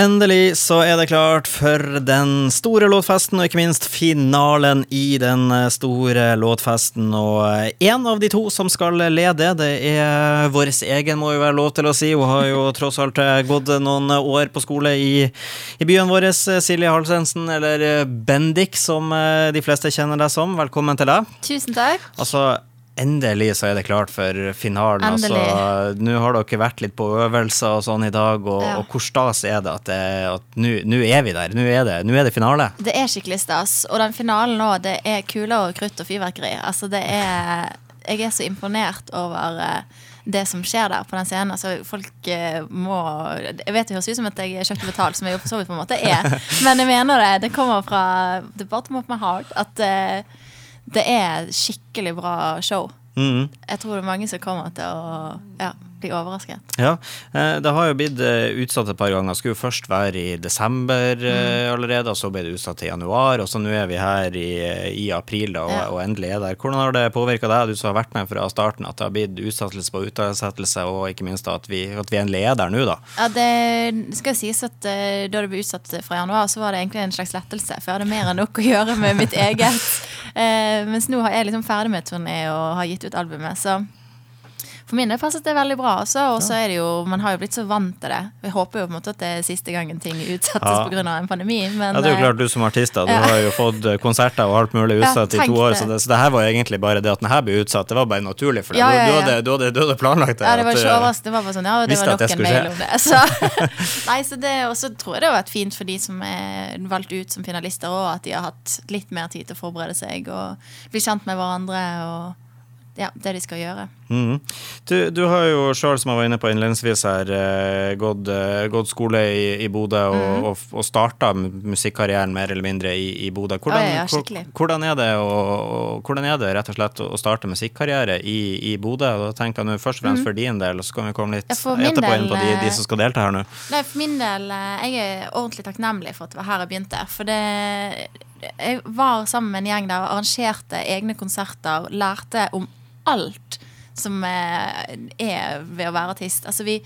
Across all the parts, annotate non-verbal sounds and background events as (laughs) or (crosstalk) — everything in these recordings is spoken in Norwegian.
Endelig så er det klart for den store låtfesten, og ikke minst finalen i den store låtfesten. Og en av de to som skal lede, det er vår egen, må jo være lov til å si. Hun har jo (laughs) tross alt gått noen år på skole i, i byen vår. Silje Halsensen, eller Bendik, som de fleste kjenner deg som. Velkommen til deg. Tusen takk. Altså, Endelig så er det klart for finalen. Altså, nå har dere vært litt på øvelser og sånn i dag, og, ja. og hvor stas er det at, nå er vi der? Nå er, det, nå er, det, finale. Det er skikkelig stas. Og den finalen nå, det er kuler og krutt og fyrverkeri. Altså, det er Jeg er så imponert over uh, det som skjer der på den scenen. Altså, folk uh, må Jeg vet det høres ut som at jeg er kjøpt og betalt, som jeg jo for så vidt på en måte er, (laughs) men jeg mener det. Det kommer fra the bottom of my heart. At uh, det er skikkelig bra show. Mm. Jeg tror det er mange som kommer til å ja, bli overrasket. Ja, eh, Det har jo blitt eh, utsatt et par ganger. Skulle jo først være i desember eh, mm. allerede, og så ble det utsatt til januar. Og så nå er vi her i, i april da, og, ja. og, endelig er der. Hvordan har det påvirka deg, du som har vært med fra starten, at det har blitt utsettelse på utsettelse, og ikke minst at vi, at vi er en leder nå, da? Ja, det skal sies at da det ble utsatt fra januar, så var det egentlig en slags lettelse. For jeg hadde mer enn nok å gjøre med mitt eget. (laughs) Mens nå er jeg liksom ferdig med turné og har gitt ut albumet. Så for min del passet det veldig bra. også, Og så er det jo, man har jo blitt så vant til det. Vi håper jo på en måte at det er siste gangen ting utsettes ja. pga. en pandemi. Men, ja, det er jo klart du som artist da, du ja. har jo fått eh, konserter og alt mulig utsatt ja, i to år. Så det, så det, her var egentlig bare det at denne blir utsatt. Det var bare naturlig for deg. Du, hadde, du, hadde, du, hadde, planlagt det. Ja, det var ikke eh, overraskende. Det var bare sånn, ja, det var nok en mail om det. Så, (laughs) nei, så det, og så tror jeg det har vært fint for de som er valgt ut som finalister òg, at de har hatt litt mer tid til å forberede seg og bli kjent med hverandre. og ja, det de skal gjøre. Mm. Du, du, har jo sjøl, som jeg var inne på innledningsvis her, eh, gått, eh, gått, skole i, i Bodø og, mm. og, og starta musikkarrieren mer eller mindre i, i Bodø. Hvordan, ja, ja, hvordan, er hvordan er det rett og slett å starte musikkarriere i, i Bodø? Da tenker jeg nå først og fremst mm. for din del, og så kan vi komme litt etterpå del, inn på de, de, som skal delta her nå. Nei, For min del, eh, jeg er ordentlig takknemlig for at det var her jeg begynte. For det jeg var sammen med en gjeng der og arrangerte egne konserter, lærte om alt som eh, er ved å være artist. Altså Vi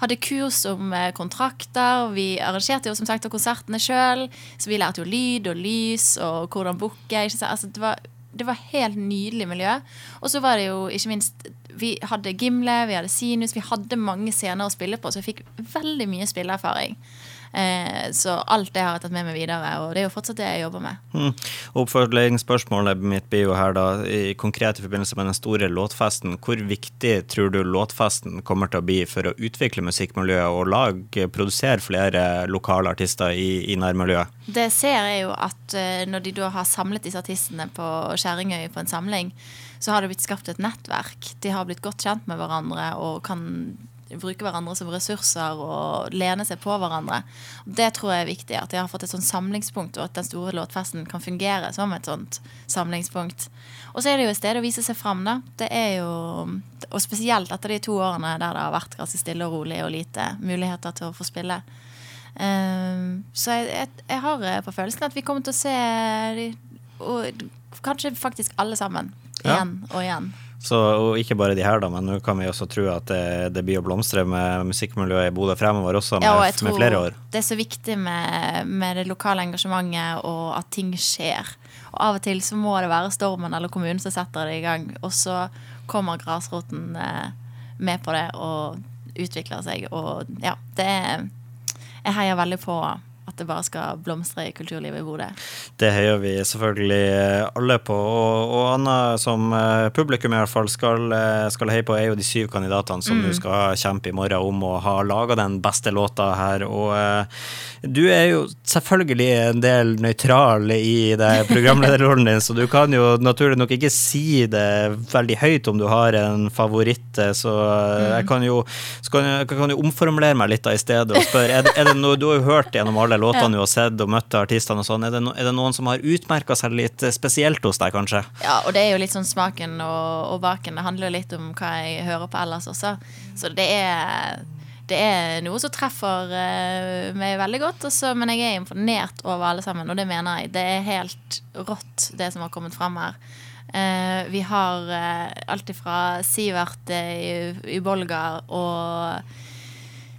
hadde kurs om eh, kontrakter, vi arrangerte jo som sagt konsertene sjøl. Så vi lærte jo lyd og lys og hvordan booke. Altså det, var, det var helt nydelig miljø. Og så var det jo ikke minst Vi hadde Gimle, vi hadde Sinus, vi hadde mange scener å spille på, så vi fikk veldig mye spilleerfaring. Eh, så alt det har jeg tatt med meg videre, og det er jo fortsatt det jeg jobber med. Mm. Oppfølgingsspørsmålet mitt blir jo her da, i konkret i forbindelse med den store låtfesten. Hvor viktig tror du låtfesten kommer til å bli for å utvikle musikkmiljøet og lag, produsere flere lokale artister i, i nærmiljøet? Det ser jeg jo at uh, når de da har samlet disse artistene på Skjæringøy på en samling, så har det blitt skapt et nettverk. De har blitt godt kjent med hverandre og kan bruke hverandre som ressurser og lene seg på hverandre. Det tror jeg er viktig. At de har fått et sånt samlingspunkt, og at den store låtfesten kan fungere som et sånt samlingspunkt. Og så er det jo et sted å vise seg fram, da. Det er jo Og spesielt etter de to årene der det har vært ganske stille og rolig og lite muligheter til å få spille. Um, så jeg, jeg, jeg, har eh, på følelsen at vi kommer til å se de, og kanskje faktisk alle sammen. Igjen ja. og igjen. Så, og ikke bare de her, da, men nå kan vi også tro at det, det blir å blomstre med musikkmiljøet i Bodø fremover også, med, ja, med flere år. Det er så viktig med, med, det lokale engasjementet og at ting skjer. Og av og til så må det være stormen eller kommunen som setter det i gang, og så kommer grasroten eh, med på det og utvikler seg, og ja, det er Jeg heier veldig på at det bare skal blomstre i kulturlivet i Bodø. Det heier vi selvfølgelig alle på. Og, og Anna, som eh, publikum i hvert fall skal, eh, skal heie på, er jo de syv kandidatene som mm. du skal kjempe i morgen om å ha laga den beste låta her. Og uh, du er jo selvfølgelig en del nøytral i det (laughs) programlederrollen din, så du kan jo naturlig nok ikke si det veldig høyt om du har en favoritt, så mm. jeg kan jo, kan, kan jo omformulere meg litt da i stedet og spørre er det, er det noe du har hørt gjennom alle låtene du har sett og møtt artistene og sånn, er, no, er, det noen som har utmerka seg litt spesielt hos deg, kanskje? Ja, og det er jo litt sånn smaken og, og baken. Det handler jo litt om hva jeg hører på ellers også. Så det er det er noe som treffer uh, meg veldig godt, også, men jeg er imponert over alle sammen, og det mener jeg. Det er helt rått, det som har kommet frem her. Uh, vi har uh, alt ifra Sivert i, i Bolgar og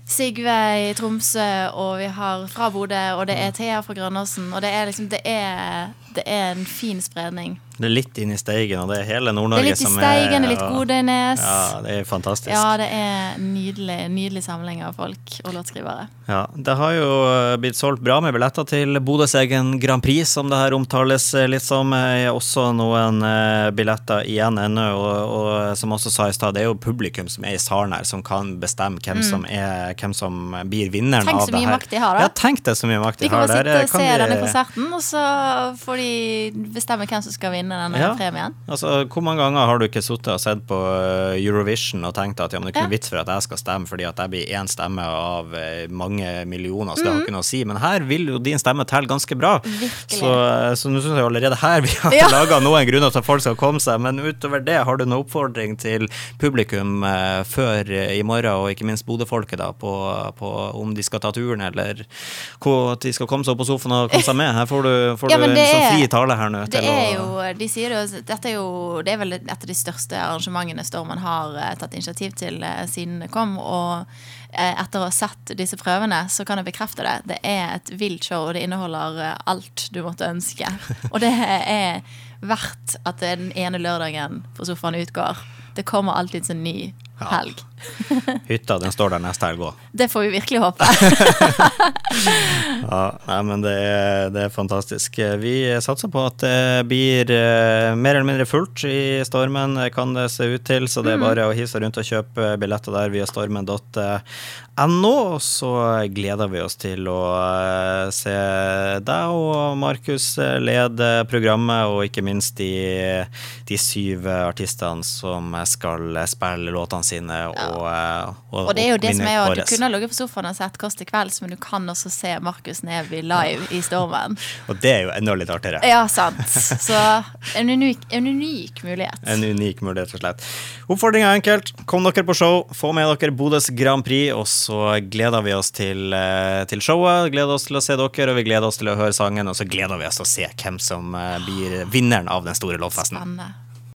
Sigve i Tromsø, og vi har fra Bodø, og det er Thea fra Grønnåsen. Og det er liksom Det er, det er en fin spredning. Det er litt inn i Steigen, og det er hele Nord-Norge er litt i Steigen, det er litt Godøynes. Ja, det er fantastisk. Ja, det er nydelig, nydelig samling av folk og låtskrivere. Ja, Det har jo eh, blitt solgt bra med billetter til Bodøs egen Grand Prix, som det her omtales eh, litt som. Er også noen eh, billetter igjen ennå, og, og som også sa i stad, det er jo publikum som er i salen her, som kan bestemme hvem, som, er, hvem som blir vinneren Mm. Tenk av så mye makt de har, da. Ja, tenk det så mye makt de, har Vi kan bare sitte og se de- denne konserten, og så får de bestemme hvem som skal vinne denne Ja. premien. Altså, Hvor mange ganger har du ikke sittet og sett på eh, Eurovision og tenkt at ja, men det er ikke noe vits for at jeg skal stemme, fordi at jeg blir én stemme av eh, mange millioner, så det Mhm. har ikke noe å si. Men her vil jo din stemme telle ganske bra. Virkelig. Så, eh, så nå syns jeg allerede her vi har (laughs) Ja. laga noen grunner til at folk skal komme seg. Men utover det, har du noen oppfordring til publikum før i morgen, og ikke minst Bodø-folket, da, på, på om de skal ta turen, eller hvor, de skal komme seg opp på sofaen og komme seg med? Her får du, får Ja, du en sånn fri tale her nå. Det er jo, de sier jo, dette er jo Det er vel et av de største arrangementene Stormen har eh, tatt initiativ til eh, siden det kom. Og eh, etter å ha sett disse prøvene, så kan jeg bekrefte det. Det er et vilt show, og det inneholder eh, alt du måtte ønske. (laughs) Og det er verdt at den ene lørdagen på sofaen utgår. Det kommer alltid en ny Ja. helg. (laughs) Hytta den står der neste helg òg. Det får vi virkelig håpe. (laughs) Ja, nei, men det er, det er fantastisk. Vi satser på at det blir eh, mer eller mindre fullt i Stormen, kan det se ut til. Så det er bare å hive seg rundt og kjøpe billetter der via stormen.no. Så gleder vi oss til å eh, se deg og Markus lede programmet, og ikke minst de, de syv artistene som skal spille låtene sine. Og, eh, og, Og det er jo det som er jo Du kunne ha ligget på sofaen og sett Kåss til kvelds, men du kan også se Markus Neby live i Stormen. (laughs) Og det er jo enda litt artigere. Ja, sant. Så en unik, en unik mulighet. En unik mulighet, rett og slett. Oppfordringa er enkelt. Kom dere på show, få med dere Bodøs Grand Prix, og så gleder vi oss til, eh, til showet. Gleder oss til å se dere, og vi gleder oss til å høre sangen, og så gleder vi oss til å se hvem som eh, blir vinneren av den store lovfesten. Spennende.